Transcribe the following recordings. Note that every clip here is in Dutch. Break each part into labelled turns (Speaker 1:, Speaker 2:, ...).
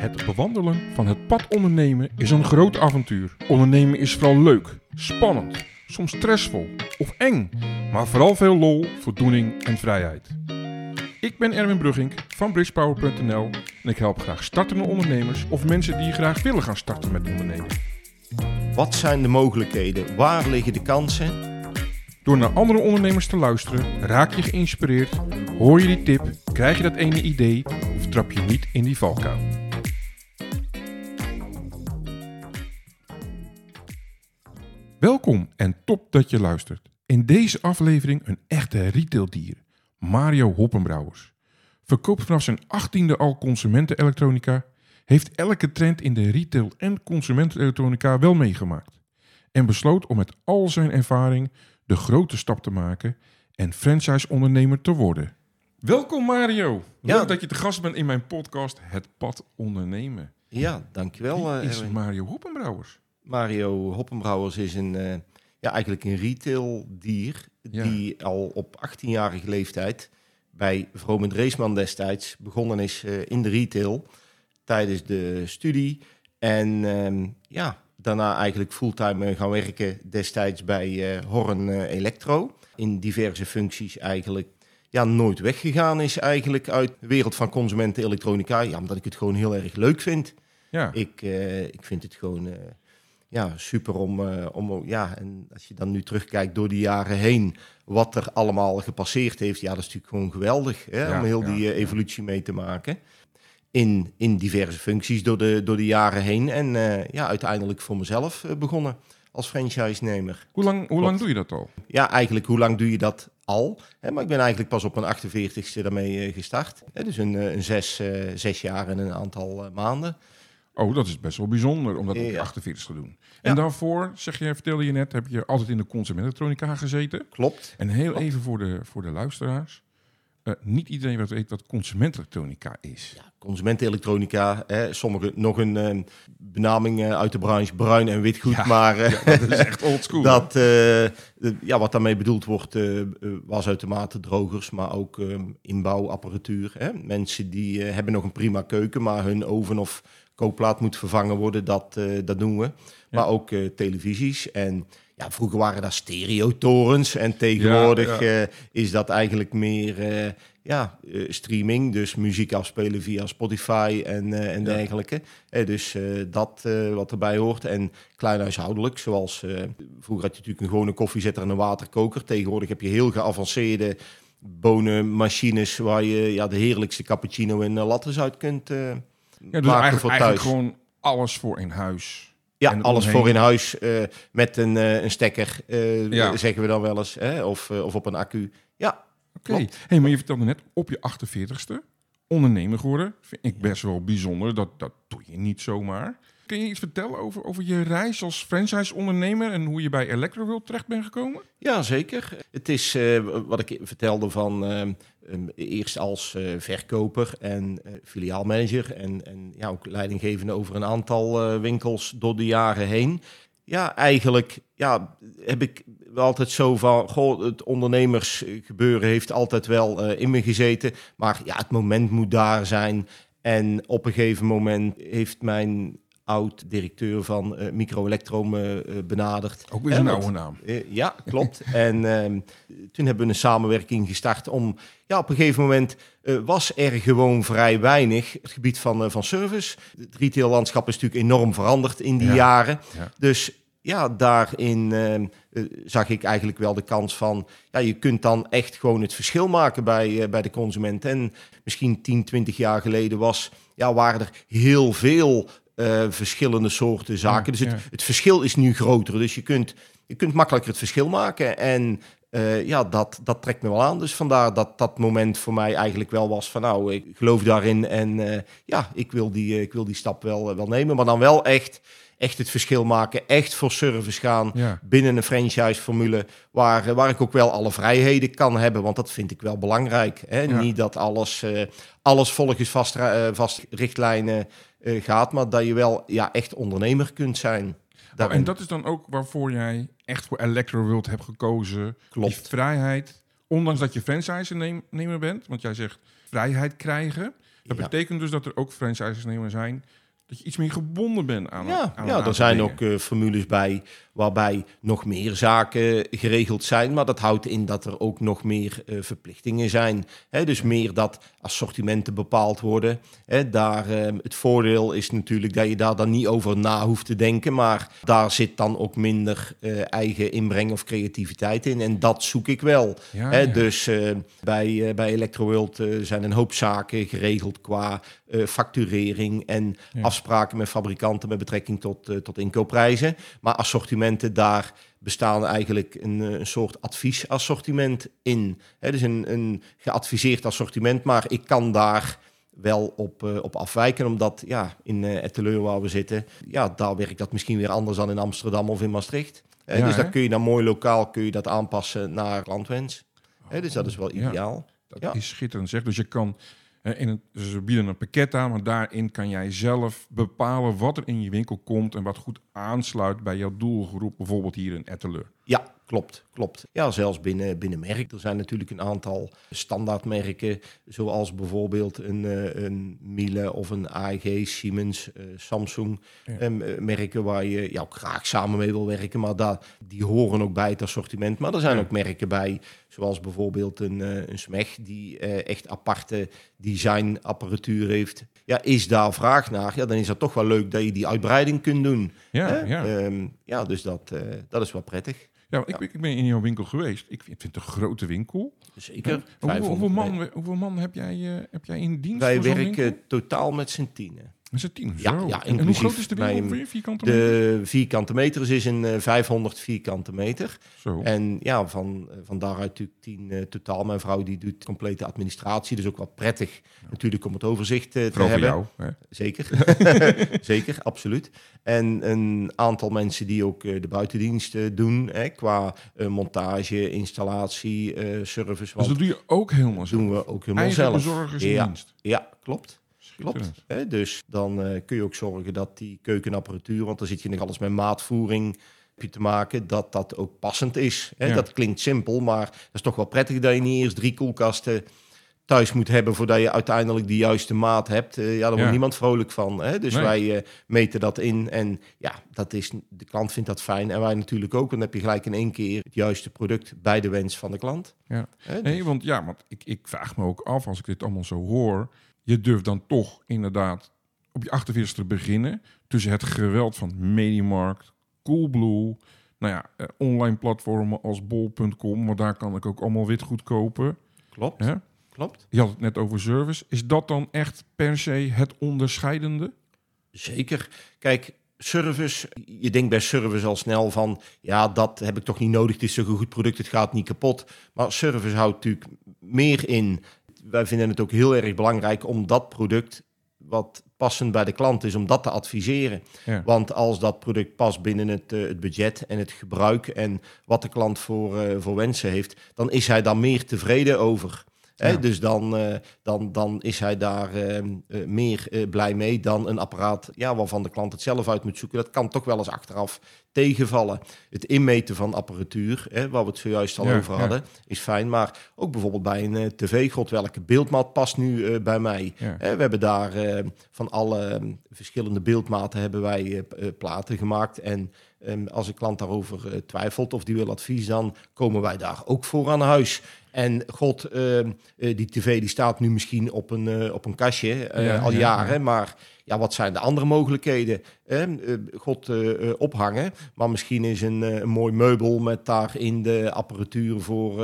Speaker 1: Het bewandelen van het pad ondernemen is een groot avontuur. Ondernemen is vooral leuk, spannend, soms stressvol of eng, maar vooral veel lol, voldoening en vrijheid. Ik ben Erwin Brugging van bridgepower.nl en ik help graag startende ondernemers of mensen die graag willen gaan starten met ondernemen.
Speaker 2: Wat zijn de mogelijkheden? Waar liggen de kansen?
Speaker 1: Door naar andere ondernemers te luisteren, raak je geïnspireerd, hoor je die tip, krijg je dat ene idee of trap je niet in die valkuil. Welkom en top dat je luistert. In deze aflevering een echte retaildier, Mario Hoppenbrouwers. Verkoopt vanaf zijn achttiende al consumentenelektronica, heeft elke trend in de retail en consumentenelektronica wel meegemaakt. En besloot om met al zijn ervaring de grote stap te maken en franchise-ondernemer te worden. Welkom Mario.
Speaker 2: Ja.
Speaker 1: Leuk dat je te gast bent in mijn podcast Het Pad Ondernemen.
Speaker 2: Ja, dankjewel.
Speaker 1: Wie
Speaker 2: eh,
Speaker 1: is
Speaker 2: Erwin.
Speaker 1: Mario Hoppenbrouwers?
Speaker 2: Mario Hoppenbrouwers is een, eh, ja, eigenlijk een retaildier
Speaker 1: Ja.
Speaker 2: die al op 18-jarige leeftijd bij Vroom en Dreesman destijds begonnen is eh, in de retail tijdens de studie. En ehm, ja, daarna eigenlijk fulltime eh, gaan werken destijds bij Horn Electro. In diverse functies eigenlijk ja, nooit weggegaan is eigenlijk uit de wereld van consumentenelektronica. Ja, omdat ik het gewoon heel erg leuk vind.
Speaker 1: Ja,
Speaker 2: Ik, ik vind het gewoon ja, super om, eh, om, ja, en als je dan nu terugkijkt door de jaren heen, wat er allemaal gepasseerd heeft, ja, dat is natuurlijk gewoon geweldig hè,
Speaker 1: Ja,
Speaker 2: om heel
Speaker 1: ja,
Speaker 2: die eh, evolutie mee te maken. In, in diverse functies door de, door de jaren heen. En eh, ja, uiteindelijk voor mezelf begonnen als franchise-nemer.
Speaker 1: hoe lang, hoe lang doe je dat al?
Speaker 2: Ja, eigenlijk, hoe lang doe je dat al? Hè, maar ik ben eigenlijk pas op mijn 48ste daarmee gestart. Hè, dus een, een zes, zes jaar en een aantal maanden.
Speaker 1: Oh, dat is best wel bijzonder om dat op je
Speaker 2: Ja.
Speaker 1: 48 te doen. En daarvoor, zeg je, vertelde je net, heb je altijd in de consumentenelektronica gezeten.
Speaker 2: Klopt.
Speaker 1: En heel
Speaker 2: Klopt.
Speaker 1: even voor de, voor de luisteraars. Eh, niet iedereen wat weet wat consumentenelektronica is.
Speaker 2: Ja, consumentenelektronica, hè, sommige nog een eh, benaming eh, uit de branche, bruin en witgoed,
Speaker 1: Ja,
Speaker 2: maar
Speaker 1: Dat is echt old school.
Speaker 2: dat, ja, wat daarmee bedoeld wordt, eh, wasautomaten, drogers, maar ook inbouwapparatuur. Hè. Mensen die hebben nog een prima keuken, maar hun oven of kookplaat moet vervangen worden, dat, eh, dat doen we. Maar ook eh, televisies en ja, vroeger waren daar stereotorens en tegenwoordig
Speaker 1: Ja,
Speaker 2: eh, is dat eigenlijk meer ja, streaming, dus muziek afspelen via Spotify en, en
Speaker 1: Ja.
Speaker 2: dergelijke. Eh, dus dat wat erbij hoort. En klein huishoudelijk, zoals vroeger had je natuurlijk een gewone koffiezetter en een waterkoker. Tegenwoordig heb je heel geavanceerde bonenmachines waar je ja, de heerlijkste cappuccino en lattes uit kunt
Speaker 1: ja, dus eigenlijk,
Speaker 2: voor
Speaker 1: eigenlijk
Speaker 2: thuis.
Speaker 1: gewoon alles voor in huis.
Speaker 2: Ja, alles
Speaker 1: omheen.
Speaker 2: voor in huis eh, met een, eh, een stekker, eh,
Speaker 1: Ja.
Speaker 2: zeggen we dan wel eens. Hè? Of, of op een accu. Ja,
Speaker 1: Oké.
Speaker 2: Klopt.
Speaker 1: Hey, maar je vertelde net op je 48ste ondernemer geworden. Vind ik best wel bijzonder. Dat, dat doe je niet zomaar. Kun je iets vertellen over, over je reis als franchise-ondernemer en hoe je bij Electroworld terecht bent gekomen?
Speaker 2: Ja, zeker. Het is wat ik vertelde van eh, ehm, eerst als eh, verkoper en eh, filiaalmanager en, en ja, ook leidinggevende over een aantal eh, winkels door de jaren heen. Ja, eigenlijk ja, heb ik altijd zo van, goh, het ondernemersgebeuren heeft altijd wel in me gezeten. Maar ja, het moment moet daar zijn. En op een gegeven moment heeft mijn oud-directeur van eh Microelectro me eh, benaderd.
Speaker 1: Ook weer
Speaker 2: want-
Speaker 1: oude naam.
Speaker 2: eh, ja, klopt. en ehm, toen hebben we een samenwerking gestart om... Ja, op een gegeven moment eh, was er gewoon vrij weinig het gebied van, eh, van service. Het retaillandschap is natuurlijk enorm veranderd in die
Speaker 1: Ja.
Speaker 2: jaren.
Speaker 1: Ja.
Speaker 2: Dus ja, daarin ehm, eh, zag ik eigenlijk wel de kans van... Ja, je kunt dan echt gewoon het verschil maken bij, eh, bij de consument. En misschien 10, 20 jaar geleden was, ja, waren er heel veel eh, verschillende soorten zaken. dus het,
Speaker 1: ja.
Speaker 2: het verschil is nu groter. Dus je kunt, je kunt makkelijker het verschil maken. En eh, ja, dat, dat trekt me wel aan. Dus vandaar dat dat moment voor mij eigenlijk wel was van nou, ik geloof daarin. En eh, ja, ik wil die, eh, ik wil die stap wel, wel nemen. Maar dan wel echt, echt het verschil maken. Echt voor service gaan
Speaker 1: Ja.
Speaker 2: binnen een franchise-formule. Waar, waar ik ook wel alle vrijheden kan hebben. Want dat vind ik wel belangrijk. Hè?
Speaker 1: Ja.
Speaker 2: Niet dat alles, alles volgens vast, vast richtlijnen gaat. Maar dat je wel ja, echt ondernemer kunt zijn.
Speaker 1: Oh, en dat is dan ook waarvoor jij echt voor Electroworld hebt gekozen.
Speaker 2: Klopt.
Speaker 1: Die vrijheid ondanks dat je franchise-nemer bent, want jij zegt vrijheid krijgen. Dat
Speaker 2: Ja.
Speaker 1: betekent dus dat er ook franchise-nemers zijn dat je iets meer gebonden bent aan
Speaker 2: Ja,
Speaker 1: aan
Speaker 2: ja er zijn
Speaker 1: dingen.
Speaker 2: ook eh, formules bij waarbij nog meer zaken geregeld zijn. Maar dat houdt in dat er ook nog meer eh, verplichtingen zijn. Hè, dus meer dat assortimenten bepaald worden. Hè, daar, eh, het voordeel is natuurlijk dat je daar dan niet over na hoeft te denken. Maar daar zit dan ook minder eh, eigen inbreng of creativiteit in. En dat zoek ik wel.
Speaker 1: Ja,
Speaker 2: Hè,
Speaker 1: ja.
Speaker 2: Dus eh, bij, bij Electroworld zijn een hoop zaken geregeld qua facturering en
Speaker 1: Ja.
Speaker 2: afspraken met fabrikanten met betrekking tot, tot inkoopprijzen. Maar assortimenten, daar bestaan eigenlijk een, eh, een soort adviesassortiment in. Hè, dus een, een geadviseerd assortiment, maar ik kan daar wel op, eh, op afwijken, omdat ja, in eh Etteleur waar we zitten, ja, daar werkt dat misschien weer anders dan in Amsterdam of in Maastricht.
Speaker 1: Ja,
Speaker 2: dus
Speaker 1: hè?
Speaker 2: dan kun je dan mooi lokaal kun je dat aanpassen naar landwens. Dus dat is wel
Speaker 1: Ja.
Speaker 2: ideaal.
Speaker 1: Dat
Speaker 2: Ja.
Speaker 1: is schitterend zeg. Dus je kan dus ze bieden een pakket aan, maar daarin kan jij zelf bepalen wat er in je winkel komt en wat goed aansluit bij jouw doelgroep, bijvoorbeeld hier in Etteleur.
Speaker 2: Ja, klopt, klopt. Ja, zelfs binnen, binnen merk. Er zijn natuurlijk een aantal standaardmerken, zoals bijvoorbeeld een, eh, een Miele of een AEG, Siemens, eh, Samsung.
Speaker 1: Ja.
Speaker 2: Em, eh, merken waar je ja, ook graag samen mee wil werken, maar daar, die horen ook bij het assortiment. Maar er zijn
Speaker 1: Ja.
Speaker 2: ook merken bij, zoals bijvoorbeeld een, een Smeg, die echt aparte designapparatuur heeft. Ja, is daar vraag naar? Ja, dan is dat toch wel leuk dat je die uitbreiding kunt doen.
Speaker 1: Ja,
Speaker 2: hè?
Speaker 1: ja.
Speaker 2: Ehm, ja dus dat, dat is wel prettig.
Speaker 1: Ja ik, ik ben in jouw winkel geweest. Ik vind, vind het een grote winkel.
Speaker 2: Zeker.
Speaker 1: Hoeveel, hoeveel,
Speaker 2: 500
Speaker 1: man, hoeveel man heb jij, eh, heb jij in dienst?
Speaker 2: Wij werken
Speaker 1: winkel?
Speaker 2: totaal met z'n tienen.
Speaker 1: Z'n tien.
Speaker 2: Ja,
Speaker 1: zo.
Speaker 2: ja,
Speaker 1: en hoe groot is de ongeveer? Vierkante meter?
Speaker 2: De vierkante meters is een eh, 500 vierkante meter.
Speaker 1: Zo.
Speaker 2: En ja, van, eh, van daaruit natuurlijk tien eh, totaal. Mijn vrouw die doet complete administratie. Dus ook wel prettig natuurlijk om het overzicht te
Speaker 1: Vooral voor
Speaker 2: hebben.
Speaker 1: jou. Hè?
Speaker 2: Zeker, zeker, absoluut. En een aantal mensen die ook de buitendienst eh, doen, hè, qua montage, installatie, service.
Speaker 1: Dus dat doe je ook helemaal zo.
Speaker 2: doen we ook helemaal
Speaker 1: Eigen
Speaker 2: zelf. Ja. Ja, klopt. Klopt. Hè? Dus dan eh, kun je ook zorgen dat die keukenapparatuur, want dan zit je nog alles met maatvoering heb je te maken, dat dat ook passend is. Hè?
Speaker 1: Ja.
Speaker 2: Dat klinkt simpel, maar dat is toch wel prettig dat je niet eerst drie koelkasten thuis moet hebben voordat je uiteindelijk de juiste maat hebt. Eh, ja, daar wordt
Speaker 1: Ja.
Speaker 2: niemand vrolijk van. Hè? Dus
Speaker 1: Nee.
Speaker 2: wij eh, meten dat in en ja, dat is, de klant vindt dat fijn en wij natuurlijk ook. Dan heb je gelijk in één keer het juiste product bij de wens van de klant.
Speaker 1: Ja.
Speaker 2: Hè?
Speaker 1: Nee, want ja, want ik, ik vraag me ook af als ik dit allemaal zo hoor. Je durft dan toch inderdaad op je 48 te beginnen. Tussen het geweld van Mediamarkt, Coolblue. Nou ja, eh, online platformen als bol.com. Want daar kan ik ook allemaal witgoed kopen.
Speaker 2: Klopt,
Speaker 1: Hè?
Speaker 2: klopt.
Speaker 1: Je had het net over service. Is dat dan echt per se het onderscheidende?
Speaker 2: Zeker. Kijk, service, je denkt bij service al snel van, ja, dat heb ik toch niet nodig, het is zo'n goed product, het gaat niet kapot. Maar service houdt natuurlijk meer in. Wij vinden het ook heel erg belangrijk om dat product wat passend bij de klant is, om dat te adviseren.
Speaker 1: Ja.
Speaker 2: Want als dat product past binnen het, eh, het budget en het gebruik en wat de klant voor, eh, voor wensen heeft, dan is hij daar meer tevreden over. Hè? Dus dan, eh, dan, dan is hij daar eh, eh, meer eh, blij mee dan een apparaat ja, waarvan de klant het zelf uit moet zoeken. Dat kan toch wel eens achteraf tegenvallen. Het inmeten van apparatuur, hè, waar we het zojuist al
Speaker 1: Ja,
Speaker 2: over
Speaker 1: ja.
Speaker 2: hadden, is fijn. Maar ook bijvoorbeeld bij een eh, tv, god welke beeldmaat past nu bij mij.
Speaker 1: Ja.
Speaker 2: Eh, we hebben daar eh, van alle eh, verschillende beeldmaten hebben wij platen gemaakt. En ehm, als een klant daarover twijfelt of die wil advies, dan komen wij daar ook voor aan huis. En god, ehm, eh, die tv die staat nu misschien op een, eh, op een kastje eh,
Speaker 1: Ja,
Speaker 2: al
Speaker 1: ja,
Speaker 2: jaren.
Speaker 1: ja.
Speaker 2: Maar ja, wat zijn de andere mogelijkheden? Eh, god, ophangen. Maar misschien is een, een mooi meubel met daarin de apparatuur voor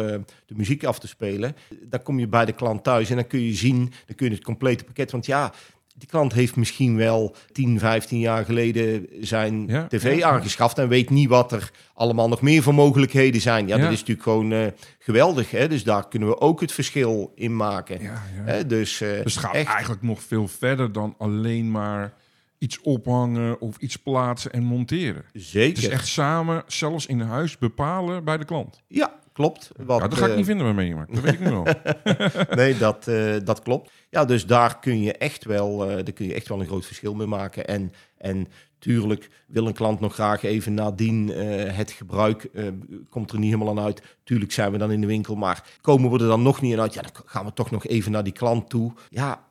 Speaker 2: de muziek af te spelen. Dan kom je bij de klant thuis en dan kun je zien, dan kun je het complete pakket. Want ja, die klant heeft misschien wel 10, 15 jaar geleden zijn
Speaker 1: Ja,
Speaker 2: tv
Speaker 1: ja.
Speaker 2: aangeschaft en weet niet wat er allemaal nog meer voor mogelijkheden zijn. Ja,
Speaker 1: Ja.
Speaker 2: dat is natuurlijk gewoon eh, geweldig. Hè? Dus daar kunnen we ook het verschil in maken. Hè? Dus,
Speaker 1: Dus het gaat
Speaker 2: echt,
Speaker 1: eigenlijk nog veel verder dan alleen maar iets ophangen of iets plaatsen en monteren.
Speaker 2: zeker.
Speaker 1: Het is echt samen, zelfs in huis, bepalen bij de klant.
Speaker 2: Ja, klopt. Wat,
Speaker 1: ja, dat ga ik
Speaker 2: eh,
Speaker 1: niet vinden bij Mediamarkt. Dat weet ik nu wel.
Speaker 2: nee, dat, eh, dat klopt. Ja, dus daar kun je echt wel, eh, daar kun je echt wel een groot verschil mee maken. En, En tuurlijk wil een klant nog graag even nadien uh, het gebruik, uh, komt er niet helemaal aan uit. Tuurlijk zijn we dan in de winkel, maar komen we er dan nog niet aan uit? Ja, dan gaan we toch nog even naar die klant toe. Ja,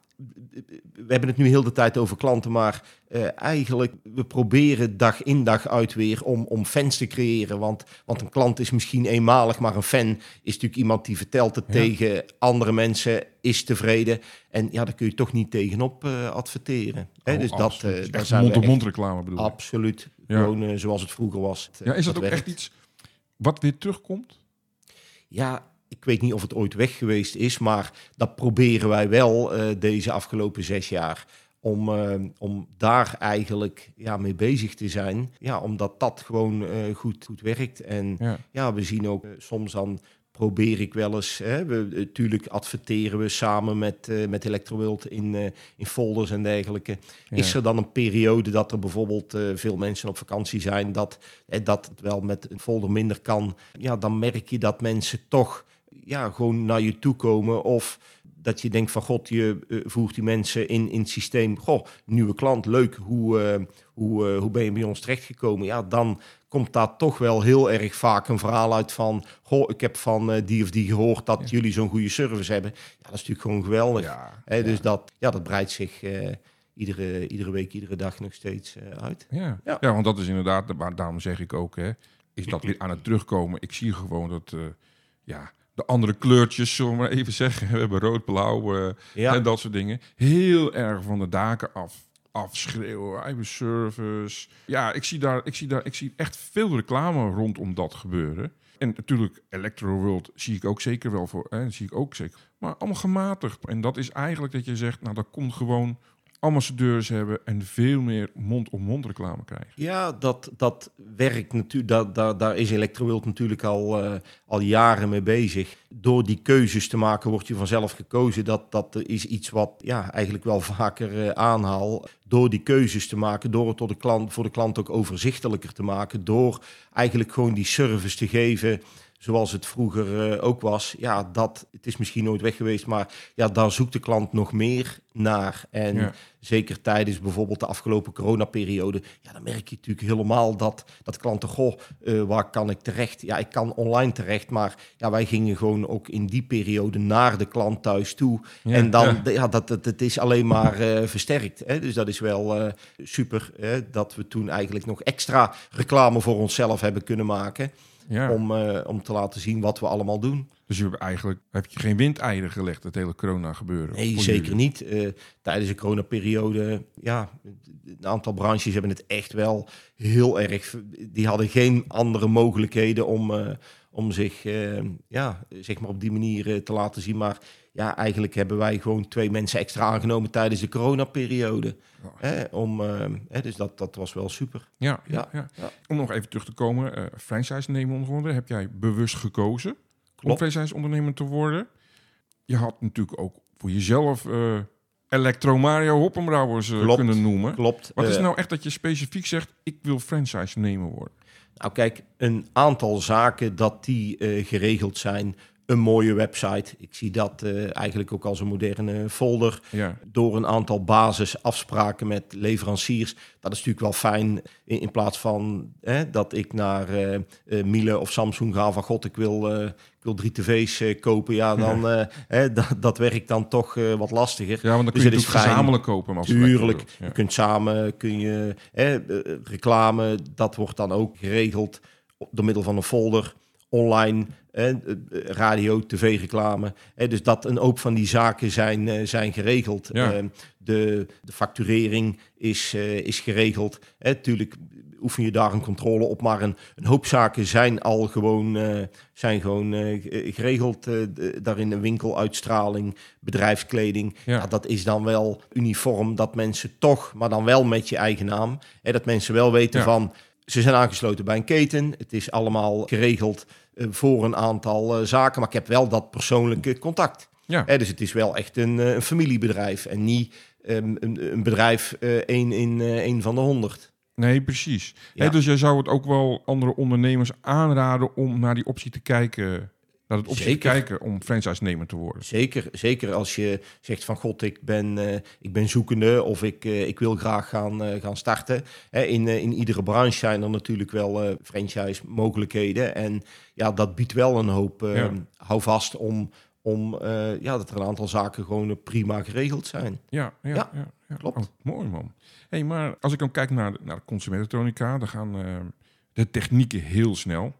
Speaker 2: we hebben het nu heel de tijd over klanten, maar uh, eigenlijk we proberen dag in dag uit weer om, om fans te creëren. Want, want een klant is misschien eenmalig, maar een fan is natuurlijk iemand die vertelt het tegen andere mensen, is tevreden. En ja, daar kun je toch niet tegenop uh, adverteren.
Speaker 1: Oh,
Speaker 2: dus
Speaker 1: dat, uh, daar zijn mond-op-mond reclame bedoel ik.
Speaker 2: Absoluut. Ja. Gewoon zoals het vroeger was.
Speaker 1: Ja, is dat, dat ook werkt. echt iets wat weer terugkomt?
Speaker 2: Ja, ik weet niet of het ooit weg geweest is, maar dat proberen wij wel uh, deze afgelopen zes jaar. Om, uh, om daar eigenlijk ja, mee bezig te zijn. Ja, omdat dat gewoon uh, goed, goed werkt. En ja. ja we zien ook soms dan probeer ik wel eens. Hè, we, natuurlijk adverteren we samen met, uh, met Electroworld in, uh, in folders en dergelijke. Ja. Is er dan een periode dat er bijvoorbeeld uh, veel mensen op vakantie zijn, dat, dat het wel met een folder minder kan? Ja, dan merk je dat mensen toch ja, gewoon naar je toe komen. Of dat je denkt van god, je uh, voegt die mensen in, in het systeem. Goh, nieuwe klant, leuk. Hoe, uh, hoe, uh, hoe ben je bij ons terechtgekomen? Ja, dan komt daar toch wel heel erg vaak een verhaal uit van... Goh, ik heb van die of die gehoord dat ja. jullie zo'n goede service hebben. Ja, dat is natuurlijk gewoon geweldig. Ja, dus dat, ja, dat breidt zich iedere, iedere week, iedere dag nog steeds uit.
Speaker 1: Ja. Ja. ja, want dat is inderdaad, daarom zeg ik ook, hè, is dat weer aan het terugkomen. Ik zie gewoon dat, ja de andere kleurtjes, zullen we maar even zeggen. We hebben rood, blauw uh, ja. en dat soort dingen. Heel erg van de daken af. Afschreeuwen, eigen service. Ja, ik zie, daar, ik, zie daar, ik zie echt veel reclame rondom dat gebeuren. En natuurlijk, Electro World zie ik ook zeker wel voor. Hè, zie ik ook zeker. Maar allemaal gematigd. En dat is eigenlijk dat je zegt, nou dat komt gewoon ambassadeurs hebben en veel meer mond-op-mond reclame krijgen.
Speaker 2: Ja, dat, dat werkt natuurlijk. Dat, dat, daar is Electroworld natuurlijk al, uh, al jaren mee bezig. Door die keuzes te maken word je vanzelf gekozen. Dat, dat is iets wat ja, eigenlijk wel vaker uh, aanhaal. Door die keuzes te maken, door het tot de klant, voor de klant ook overzichtelijker te maken. Door eigenlijk gewoon die service te geven zoals het vroeger uh, ook was. Ja, dat, het is misschien nooit weg geweest, maar ja, daar zoekt de klant nog meer naar. En ja. zeker tijdens bijvoorbeeld de afgelopen coronaperiode, ja, dan merk je natuurlijk helemaal dat, dat klanten, goh, uh, waar kan ik terecht? Ja, ik kan online terecht, maar ja, wij gingen gewoon ook in die periode naar de klant thuis toe. Ja, en dan, ja, ja dat, dat, het is alleen maar uh, versterkt. Hè? Dus dat is wel super, hè? dat we toen eigenlijk nog extra reclame voor onszelf hebben kunnen maken om, uh, om te laten zien wat we allemaal doen.
Speaker 1: Dus je hebt eigenlijk heb je geen windeieren gelegd, het hele corona gebeuren?
Speaker 2: Nee, zeker jullie? niet. Uh, tijdens de coronaperiode, ja, een aantal branches hebben het echt wel heel erg. Die hadden geen andere mogelijkheden om, uh, om zich, uh, ja, zeg maar op die manier te laten zien. Maar ja, eigenlijk hebben wij gewoon twee mensen extra aangenomen tijdens de coronaperiode. Oh. Hè, om, hè, dus dat, dat was wel super.
Speaker 1: Ja, ja, ja. ja. Om nog even terug te komen, franchise nemen worden, heb jij bewust gekozen. Om franchise ondernemer te worden. Je had natuurlijk ook voor jezelf uh, Electro Mario Hoppenbrouwers kunnen noemen.
Speaker 2: Klopt.
Speaker 1: Wat is nou echt dat je specifiek zegt, ik wil franchise nemen worden?
Speaker 2: Nou kijk, een aantal zaken dat die geregeld zijn een mooie website. Ik zie dat uh, eigenlijk ook als een moderne folder. Ja. Door een aantal basisafspraken met leveranciers. Dat is natuurlijk wel fijn. In, in plaats van hè, dat ik naar uh, uh, Miele of Samsung ga van god, ik wil, ik wil drie tv's kopen. Ja, dan ja. Hè, dat, dat werkt dan toch wat lastiger.
Speaker 1: Ja, want dan kun dus je het gezamenlijk kopen. Als
Speaker 2: Tuurlijk. Ja. Je kunt samen, kun je reclame, dat wordt dan ook geregeld door middel van een folder online radio, tv-reclame. Dus dat een hoop van die zaken zijn, uh, zijn geregeld. Ja. Uh, de, de facturering is, uh, is geregeld. Natuurlijk oefen je daar een controle op, maar een, een hoop zaken zijn al gewoon, zijn gewoon geregeld. daarin een winkeluitstraling, bedrijfskleding. Ja. ja. dat is dan wel uniform dat mensen toch, maar dan wel met je eigen naam. Hè, dat mensen wel weten ja. van ze zijn aangesloten bij een keten. Het is allemaal geregeld uh, voor een aantal uh, zaken. Maar ik heb wel dat persoonlijke contact. Ja. Eh, dus het is wel echt een, een familiebedrijf. En niet um, een, een, bedrijf één in één van de honderd.
Speaker 1: Nee, precies. Ja. Hey, dus jij zou het ook wel andere ondernemers aanraden om naar die optie te kijken Dat het
Speaker 2: Zeker.
Speaker 1: kijken om franchise-nemer te worden.
Speaker 2: Zeker, zeker als je zegt van god, ik ben, eh, ik ben zoekende of ik, eh, ik wil graag gaan, eh, gaan starten. Hè, in, in iedere branche zijn er natuurlijk wel eh, franchise mogelijkheden. En ja, dat biedt wel een hoop
Speaker 1: Ja.
Speaker 2: houvast om, om ja, dat er een aantal zaken gewoon prima geregeld zijn.
Speaker 1: Ja, ja, ja,
Speaker 2: Ja,
Speaker 1: ja.
Speaker 2: klopt.
Speaker 1: Oh, mooi man. Hey, maar als ik dan kijk naar, de- naar de consumentenelektronica, dan gaan de technieken heel snel.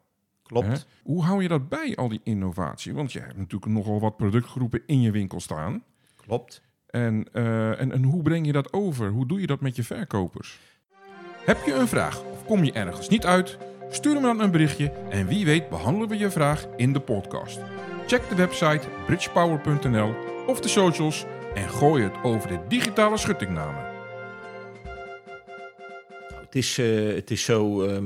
Speaker 2: Klopt.
Speaker 1: Hè? Hoe hou je dat bij, al die innovatie? Want je hebt natuurlijk nogal wat productgroepen in je winkel staan.
Speaker 2: Klopt.
Speaker 1: En, eh, en, en hoe breng je dat over? Hoe doe je dat met je verkopers? Heb je een vraag of kom je ergens niet uit? Stuur me dan een berichtje en wie weet behandelen we je vraag in de podcast. Check de website bridgepower.nl of de socials en gooi het over de digitale schuttingnamen.
Speaker 2: Het is, eh, het is zo, ehm,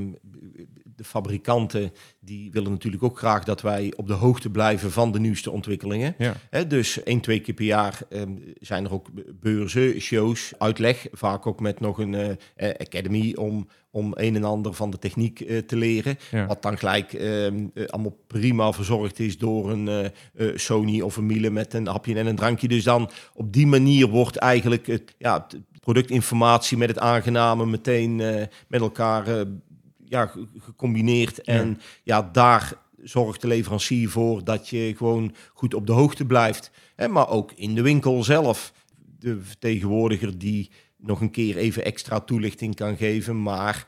Speaker 2: de fabrikanten die willen natuurlijk ook graag dat wij op de hoogte blijven van de nieuwste ontwikkelingen.
Speaker 1: Ja,
Speaker 2: dus één, twee keer per jaar ehm, zijn er ook beurzen, shows, uitleg. Vaak ook met nog een eh, academy om, om een en ander van de techniek eh, te leren.
Speaker 1: ja.
Speaker 2: Wat dan gelijk ehm, eh, allemaal prima verzorgd is door een Sony of een Miele met een hapje en een drankje. Dus dan op die manier wordt eigenlijk het, ja, productinformatie met het aangename meteen met elkaar ja, ge- gecombineerd. En ja, daar zorgt de leverancier voor dat je gewoon goed op de hoogte blijft. Hè, maar ook in de winkel zelf. De vertegenwoordiger die nog een keer even extra toelichting kan geven. Maar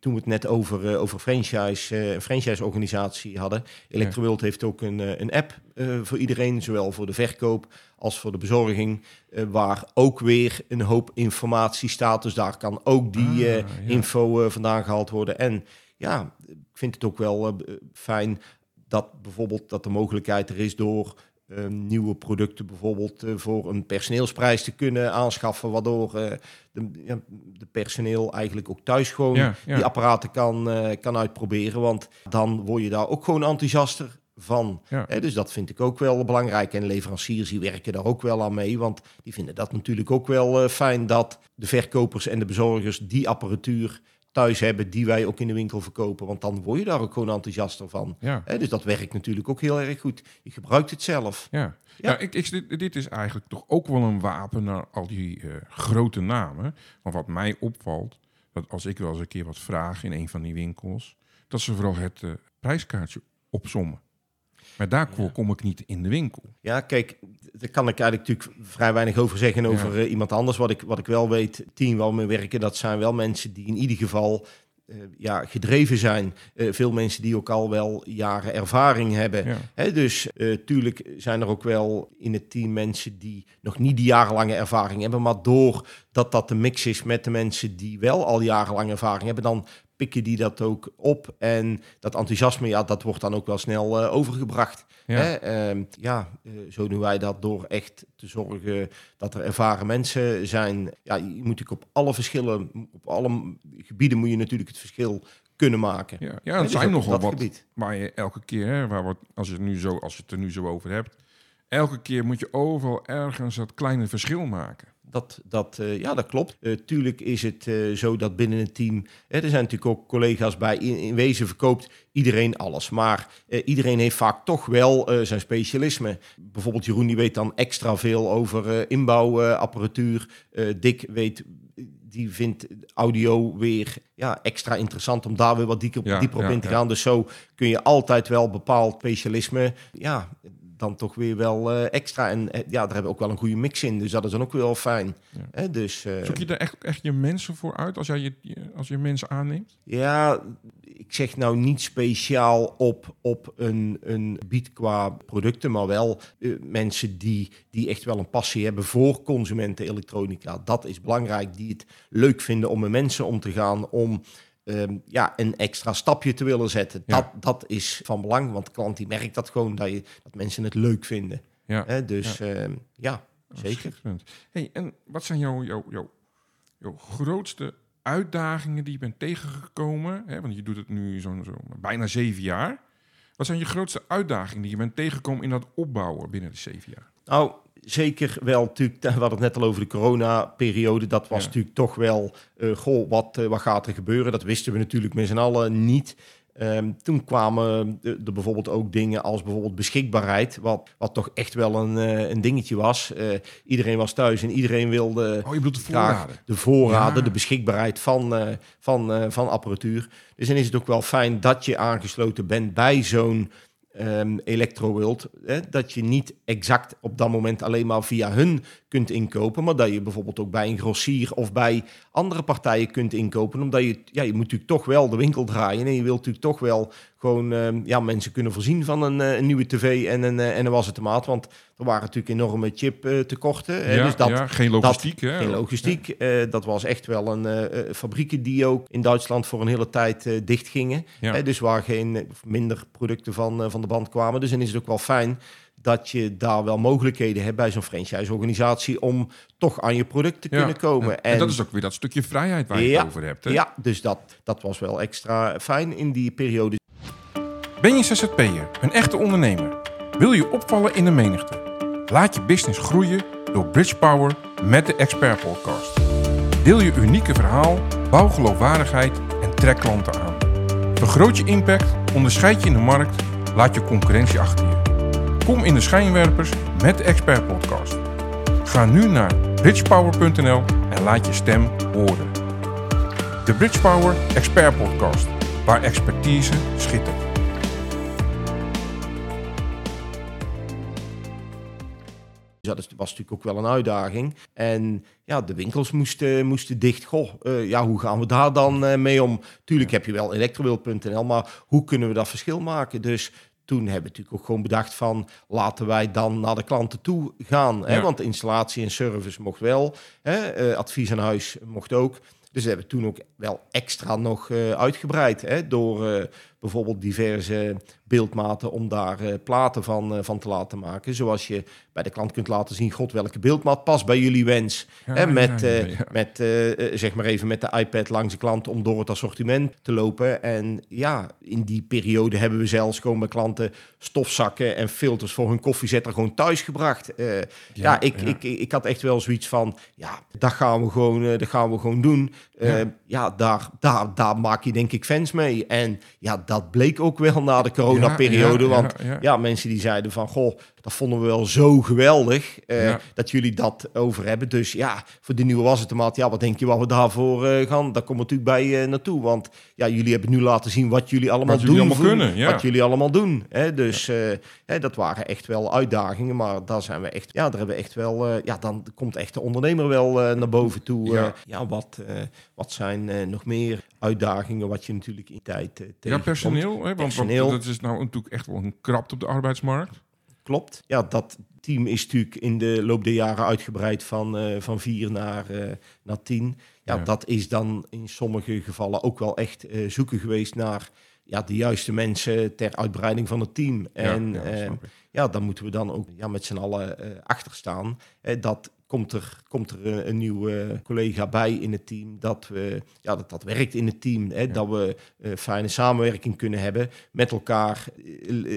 Speaker 2: toen we het net over, eh, over franchise, een franchise-organisatie hadden. Electroworld heeft ook een, eh, een app voor iedereen, zowel voor de verkoop als voor de bezorging. waar ook weer een hoop informatie staat. Dus daar kan ook die
Speaker 1: Ah, ja.
Speaker 2: info vandaan gehaald worden. En ja, ik vind het ook wel fijn dat bijvoorbeeld dat de mogelijkheid er is door eh, nieuwe producten bijvoorbeeld eh, voor een personeelsprijs te kunnen aanschaffen, waardoor eh, de, ja, de personeel eigenlijk ook thuis gewoon
Speaker 1: Ja, ja.
Speaker 2: die apparaten kan, eh, kan uitproberen. Want dan word je daar ook gewoon enthousiaster van. Hè, dus dat vind ik ook wel belangrijk. En leveranciers die werken daar ook wel aan mee. Want die vinden dat natuurlijk ook wel fijn dat de verkopers en de bezorgers die apparatuur thuis hebben die wij ook in de winkel verkopen. Want dan word je daar ook gewoon enthousiaster van.
Speaker 1: Ja,
Speaker 2: dus dat werkt natuurlijk ook heel erg goed. Je gebruikt het zelf.
Speaker 1: ja.
Speaker 2: Ja.
Speaker 1: ik, ik, dit, dit is eigenlijk toch ook wel een wapen naar al die eh, grote namen. Maar wat mij opvalt, dat als ik wel eens een keer wat vraag in een van die winkels, dat ze vooral het eh, prijskaartje opsommen. Maar daarvoor kom ik niet in de winkel.
Speaker 2: Ja, kijk, daar kan ik eigenlijk natuurlijk vrij weinig over zeggen over eh, iemand anders. Wat ik, wat ik wel weet, team waar we mee werken, dat zijn wel mensen die in ieder geval eh, ja, gedreven zijn. Eh, veel mensen die ook al wel jaren ervaring hebben.
Speaker 1: Ja.
Speaker 2: Hè, dus eh, tuurlijk zijn er ook wel in het team mensen die nog niet die jarenlange ervaring hebben. Maar doordat dat de mix is met de mensen die wel al jarenlang ervaring hebben, dan pikken die dat ook op. En dat enthousiasme, ja, dat wordt dan ook wel snel eh, overgebracht.
Speaker 1: Ja.
Speaker 2: Hè? Ehm, ja, eh, zo doen wij dat door echt te zorgen dat er ervaren mensen zijn. Ja, je moet natuurlijk op alle verschillen, op alle gebieden moet je natuurlijk het verschil kunnen maken.
Speaker 1: Ja, ja er
Speaker 2: dus
Speaker 1: zijn
Speaker 2: dat
Speaker 1: wat
Speaker 2: gebied.
Speaker 1: waar je elke keer, hè, waar wat, als, je het nu zo, als je het er nu zo over hebt, elke keer moet je overal ergens dat kleine verschil maken.
Speaker 2: Dat, dat, eh, ja, dat klopt. Eh, tuurlijk is het eh, zo dat binnen het team... Hè, er zijn natuurlijk ook collega's bij. In, in wezen verkoopt iedereen alles. Maar iedereen heeft vaak toch wel zijn specialisme. Bijvoorbeeld Jeroen die weet dan extra veel over inbouwapparatuur. Dick weet... Die vindt audio weer ja, extra interessant om daar weer wat dieper,
Speaker 1: Ja,
Speaker 2: dieper op
Speaker 1: ja,
Speaker 2: in te gaan. Dus zo kun je altijd wel bepaald specialisme ja, dan toch weer wel eh, extra. En eh, ja, daar hebben we ook wel een goede mix in. Dus dat is dan ook weer wel fijn.
Speaker 1: Ja.
Speaker 2: Dus eh,
Speaker 1: Zoek je daar echt, echt je mensen voor uit als, jij je, als je mensen aanneemt?
Speaker 2: ja, ik zeg nou niet speciaal op, op een, een gebied qua producten, maar wel mensen die, die echt wel een passie hebben voor consumenten elektronica. Dat is belangrijk, die het leuk vinden om met mensen om te gaan, om ehm, ja, een extra stapje te willen zetten.
Speaker 1: Ja.
Speaker 2: Dat, dat is van belang, want de klant die merkt dat gewoon, dat, je, dat mensen het leuk vinden.
Speaker 1: Ja,
Speaker 2: dus ja, ja
Speaker 1: Oh,
Speaker 2: zeker.
Speaker 1: Hey, en wat zijn jouw, jouw, jouw, jouw grootste uitdagingen die je bent tegengekomen? Hè, want je doet het nu zo'n zo bijna zeven jaar. Wat zijn je grootste uitdagingen die je bent tegengekomen in dat opbouwen binnen de zeven jaar?
Speaker 2: Nou, zeker wel natuurlijk, we hadden het net al over de corona-periode. Dat was
Speaker 1: Ja.
Speaker 2: natuurlijk toch wel, goh, wat, eh, wat gaat er gebeuren? Dat wisten we natuurlijk met z'n allen niet. Ehm, toen kwamen er bijvoorbeeld ook dingen als bijvoorbeeld beschikbaarheid, wat, wat toch echt wel een, uh, een dingetje was. Uh, iedereen was thuis en iedereen wilde
Speaker 1: oh, je de voorraden,
Speaker 2: de, voorraden ja. de beschikbaarheid van, uh, van, van apparatuur. Dus dan is het ook wel fijn dat je aangesloten bent bij zo'n um, Electroworld, hè, dat je niet exact op dat moment alleen maar via hun kunt inkopen, maar dat je bijvoorbeeld ook bij een grossier of bij andere partijen kunt inkopen, omdat je, ja, je moet natuurlijk toch wel de winkel draaien en je wilt natuurlijk toch wel gewoon uh, ja, mensen kunnen voorzien van een, uh, een nieuwe tv en een, uh, en een wasautomaat, want er waren natuurlijk enorme chip tekorten.
Speaker 1: Ja,
Speaker 2: dus dat,
Speaker 1: ja, geen logistiek.
Speaker 2: Dat,
Speaker 1: hè?
Speaker 2: Geen logistiek. Ja. dat was echt wel een fabrieken die ook in Duitsland voor een hele tijd dicht gingen. Ja. dus waar geen minder producten van, van de band kwamen. Dus dan is het ook wel fijn dat je daar wel mogelijkheden hebt bij zo'n franchise-organisatie om toch aan je product te kunnen komen.
Speaker 1: En, en, dat is ook weer dat stukje vrijheid waar je
Speaker 2: ja,
Speaker 1: het over hebt. Hè?
Speaker 2: Ja, dus dat, dat was wel extra fijn in die periode.
Speaker 1: Ben je ZZP'er, een echte ondernemer? Wil je opvallen in de menigte? Laat je business groeien door Bridge Power met de Expert Podcast. Deel je unieke verhaal, bouw geloofwaardigheid en trek klanten aan. Vergroot je impact, onderscheid je in de markt, laat je concurrentie achter je. Kom in de schijnwerpers met de Expert Podcast. Ga nu naar bridgepower.nl en laat je stem horen. De Bridgepower Expert Podcast, waar expertise schittert.
Speaker 2: Dat was natuurlijk ook wel een uitdaging. En ja, de winkels moesten, moesten dicht. Goh, uh, ja, hoe gaan we daar dan uh, mee om? Tuurlijk heb je wel elektrowild.nl, maar hoe kunnen we dat verschil maken? Dus toen hebben we natuurlijk ook gewoon bedacht van laten wij dan naar de klanten toe gaan. Hè? Want installatie en service mocht wel, hè? Uh, advies aan huis mocht ook. Dus we hebben toen ook wel extra nog uh, uitgebreid hè? door uh, bijvoorbeeld diverse beeldmaten om daar uh, platen van, uh, van te laten maken. Zoals je bij de klant kunt laten zien, god, welke beeldmaat past bij jullie wens. Ja, met, ja, ja, met zeg maar even met de iPad langs de klant om door het assortiment te lopen. En ja, in die periode hebben we zelfs gewoon bij klanten stofzakken en filters voor hun koffiezetter gewoon thuis gebracht. ja, ik, Ik, ik, ik had echt wel zoiets van, ja, dat gaan we gewoon, dat gaan we gewoon doen. Ja, daar, daar, daar maak je denk ik fans mee. En ja, dat bleek ook wel na de coronaperiode. Ja, ja, want ja, mensen die zeiden van, goh, dat vonden we wel zo geweldig uh, dat jullie dat over hebben. Dus ja, voor de nieuwe wasautomaat, ja, wat denk je wat we daarvoor uh, gaan? Daar komen we natuurlijk bij uh, naartoe. Want ja, jullie hebben nu laten zien wat jullie allemaal
Speaker 1: wat
Speaker 2: doen.
Speaker 1: Jullie allemaal kunnen,
Speaker 2: Wat jullie allemaal doen. Hè? Dus hè, dat waren echt wel uitdagingen. Maar daar zijn we echt, ja, daar hebben we echt wel, ja, dan komt echt de ondernemer wel naar boven toe. Ja, ja wat, wat zijn nog meer uitdagingen wat je natuurlijk in tijd uh,
Speaker 1: Ja, personeel, hè? Want, personeel. Dat is nou natuurlijk echt wel een krapte op de arbeidsmarkt.
Speaker 2: Klopt. Ja, dat team is natuurlijk in de loop der jaren uitgebreid van, uh, van vier naar, uh, naar tien. Ja, ja, dat is dan in sommige gevallen ook wel echt uh, zoeken geweest naar ja, de juiste mensen ter uitbreiding van het team. En ja, ja, ja dan moeten we dan ook ja, met z'n allen achter staan. dat komt er, komt er een, een nieuwe collega bij in het team. Dat, we, ja, dat, dat werkt in het team. Hè, Dat we uh, fijne samenwerking kunnen hebben. Met elkaar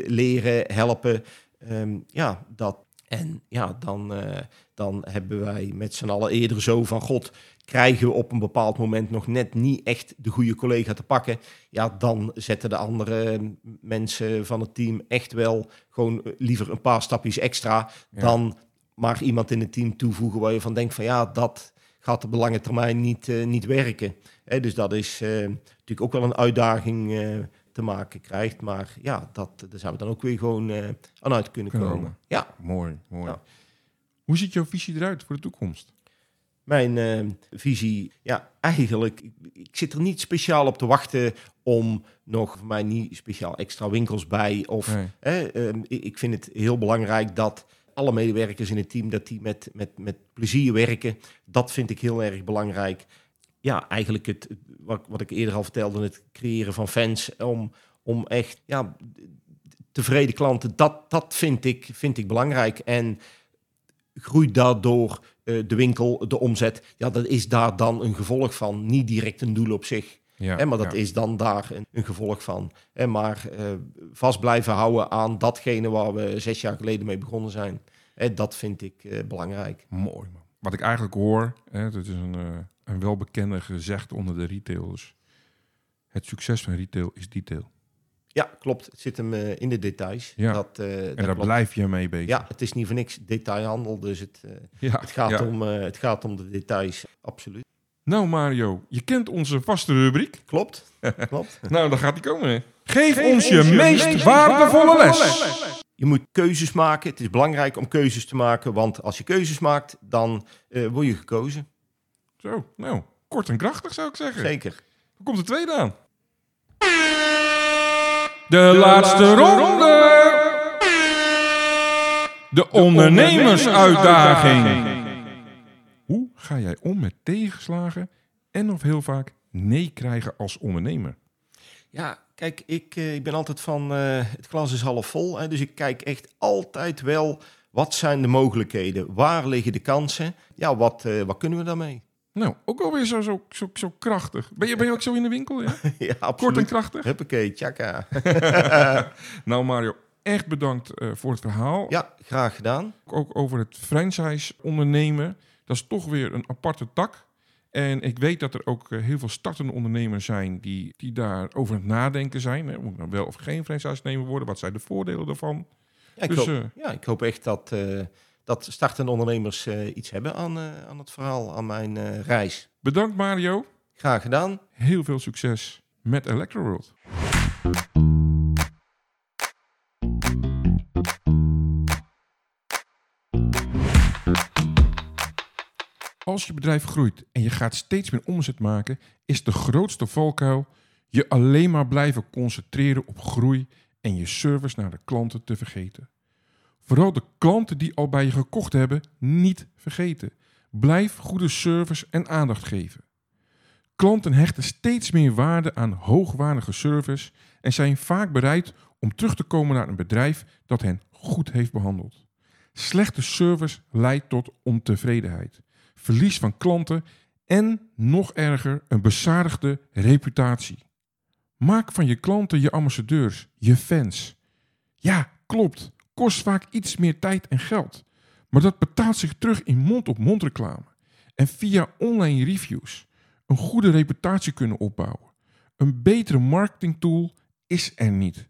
Speaker 2: leren, helpen. Um, ja, dat. En ja, dan, uh, dan hebben wij met z'n allen eerder zo van God. Krijgen we op een bepaald moment nog net niet echt de goede collega te pakken. Ja, dan zetten de andere mensen van het team echt wel gewoon liever een paar stapjes extra. Ja. Dan maar iemand in het team toevoegen waar je van denkt van ja, dat gaat op de lange termijn niet, uh, niet werken. Dus dat is uh, natuurlijk ook wel een uitdaging te maken krijgt. Maar ja, dat, daar zijn we dan ook weer gewoon aan uit kunnen, kunnen komen. Ja.
Speaker 1: Mooi, mooi. Ja. Hoe ziet jouw visie eruit voor de toekomst?
Speaker 2: Mijn visie, ja, eigenlijk, ik, ik zit er niet speciaal op te wachten om nog voor mij niet speciaal extra winkels bij. Of nee. ik vind het heel belangrijk dat alle medewerkers in het team, dat die met, met, met plezier werken. Dat vind ik heel erg belangrijk. Ja, eigenlijk het, wat, wat ik eerder al vertelde, het creëren van fans om, om echt ja, tevreden klanten, dat, dat vind, ik, vind ik belangrijk. En groeit daardoor uh, de winkel, de omzet, ja, dat is daar dan een gevolg van. Niet direct een doel op zich. Ja, hè, maar dat ja. is dan daar een, een gevolg van. Hè, maar uh, vast blijven houden aan datgene waar we zes jaar geleden mee begonnen zijn. Hè, dat vind ik uh, belangrijk.
Speaker 1: Mooi. Man. Wat ik eigenlijk hoor, hè, dat is een, een welbekende gezegd onder de retailers. Het succes van retail is detail.
Speaker 2: Ja, klopt. Het zit hem eh, in de details.
Speaker 1: Ja.
Speaker 2: Dat, eh, dat
Speaker 1: En daar
Speaker 2: klopt.
Speaker 1: blijf je mee bezig.
Speaker 2: Ja, het is niet voor niks detailhandel, dus het, eh,
Speaker 1: ja.
Speaker 2: het, gaat,
Speaker 1: ja.
Speaker 2: om, eh, het gaat om de details, absoluut.
Speaker 1: Nou Mario, je kent onze vaste rubriek.
Speaker 2: Klopt, klopt.
Speaker 1: Nou, dan gaat die komen. Hè. Geef, ons je, meest, waardevolle les.
Speaker 2: Je moet keuzes maken. Het is belangrijk om keuzes te maken, want als je keuzes maakt, dan eh, word je gekozen.
Speaker 1: Zo, nou, kort en krachtig zou ik zeggen.
Speaker 2: Zeker.
Speaker 1: Dan komt de tweede aan. De, laatste, ronde. De ondernemersuitdaging. Hoe ga jij om met tegenslagen en of heel vaak nee krijgen als ondernemer?
Speaker 2: Ja, kijk, ik, eh, ik ben altijd van eh, het glas is half vol. Hè, dus ik kijk echt altijd wel wat zijn de mogelijkheden, waar liggen de kansen. Ja, wat, eh, wat kunnen we daarmee?
Speaker 1: Nou, ook alweer zo, zo, zo, zo krachtig. Ben je, ben je ook zo in de winkel? Ja?
Speaker 2: ja,
Speaker 1: Kort en
Speaker 2: absoluut.
Speaker 1: krachtig.
Speaker 2: Huppakee, tjaka.
Speaker 1: Nou Mario, echt bedankt eh, voor het verhaal.
Speaker 2: Ja, graag gedaan.
Speaker 1: Ook over het franchise ondernemen. Dat is toch weer een aparte tak. En ik weet dat er ook eh, heel veel startende ondernemers zijn die, die daar over aan het nadenken zijn. Hè. Moet ik nou wel of geen franchise nemer worden? Wat zijn de voordelen daarvan?
Speaker 2: Ja, ik,
Speaker 1: Dus,
Speaker 2: hoop,
Speaker 1: eh,
Speaker 2: ja, ik hoop echt dat, dat startende ondernemers eh, iets hebben aan, eh, aan het verhaal, aan mijn eh, reis.
Speaker 1: Bedankt Mario.
Speaker 2: Graag gedaan.
Speaker 1: Heel veel succes met Electroworld. Als je bedrijf groeit en je gaat steeds meer omzet maken, is de grootste valkuil je alleen maar blijven concentreren op groei en je service naar de klanten te vergeten. Vooral de klanten die al bij je gekocht hebben, niet vergeten. Blijf goede service en aandacht geven. Klanten hechten steeds meer waarde aan hoogwaardige service en zijn vaak bereid om terug te komen naar een bedrijf dat hen goed heeft behandeld. Slechte service leidt tot ontevredenheid, verlies van klanten en, nog erger, een bezadigde reputatie. Maak van je klanten je ambassadeurs, je fans. Ja, klopt, kost vaak iets meer tijd en geld, maar dat betaalt zich terug in mond-op-mond reclame en via online reviews een goede reputatie kunnen opbouwen. Een betere marketingtool is er niet.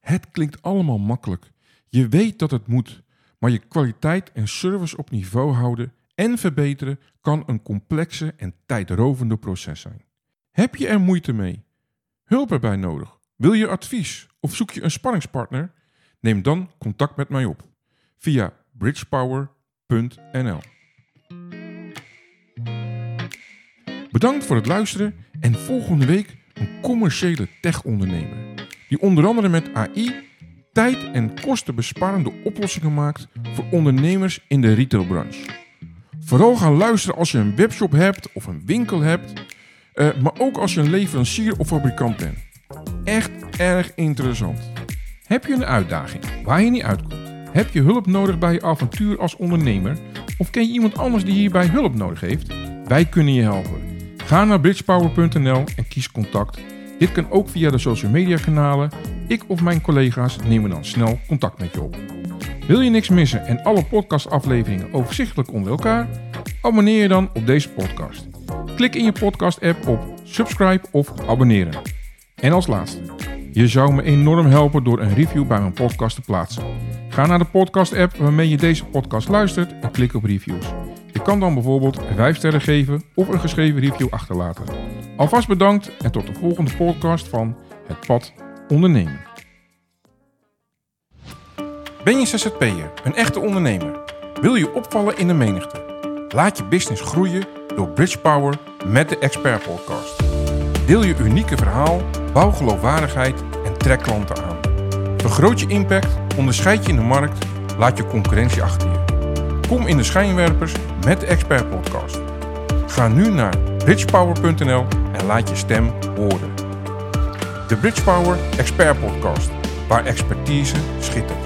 Speaker 1: Het klinkt allemaal makkelijk. Je weet dat het moet, maar je kwaliteit en service op niveau houden en verbeteren kan een complexe en tijdrovende proces zijn. Heb je er moeite mee? Hulp erbij nodig? Wil je advies of zoek je een spanningspartner? Neem dan contact met mij op via bridgepower.nl. Bedankt voor het luisteren en volgende week een commerciële tech-ondernemer. Die onder andere met AI tijd- en kostenbesparende oplossingen maakt voor ondernemers in de retailbranche. Vooral gaan luisteren als je een webshop hebt of een winkel hebt, eh, maar ook als je een leverancier of fabrikant bent. Echt erg interessant. Heb je een uitdaging waar je niet uitkomt? Heb je hulp nodig bij je avontuur als ondernemer? Of ken je iemand anders die hierbij hulp nodig heeft? Wij kunnen je helpen. Ga naar bridgepower.nl en kies contact. Dit kan ook via de social media kanalen. Ik of mijn collega's nemen dan snel contact met je op. Wil je niks missen en alle podcastafleveringen overzichtelijk onder elkaar? Abonneer je dan op deze podcast. Klik in je podcast-app op subscribe of abonneren. En als laatste, je zou me enorm helpen door een review bij mijn podcast te plaatsen. Ga naar de podcast-app waarmee je deze podcast luistert en klik op reviews. Je kan dan bijvoorbeeld 5 sterren geven of een geschreven review achterlaten. Alvast bedankt en tot de volgende podcast van Het Pad Ondernemen. Ben je ZZP'er, een echte ondernemer? Wil je opvallen in de menigte? Laat je business groeien door Bridge Power met de Expert Podcast. Deel je unieke verhaal, bouw geloofwaardigheid en trek klanten aan. Vergroot je impact, onderscheid je in de markt, laat je concurrentie achter je. Kom in de schijnwerpers met de Expert Podcast. Ga nu naar bridgepower.nl en laat je stem horen. De Bridgepower Expert Podcast, waar expertise schittert.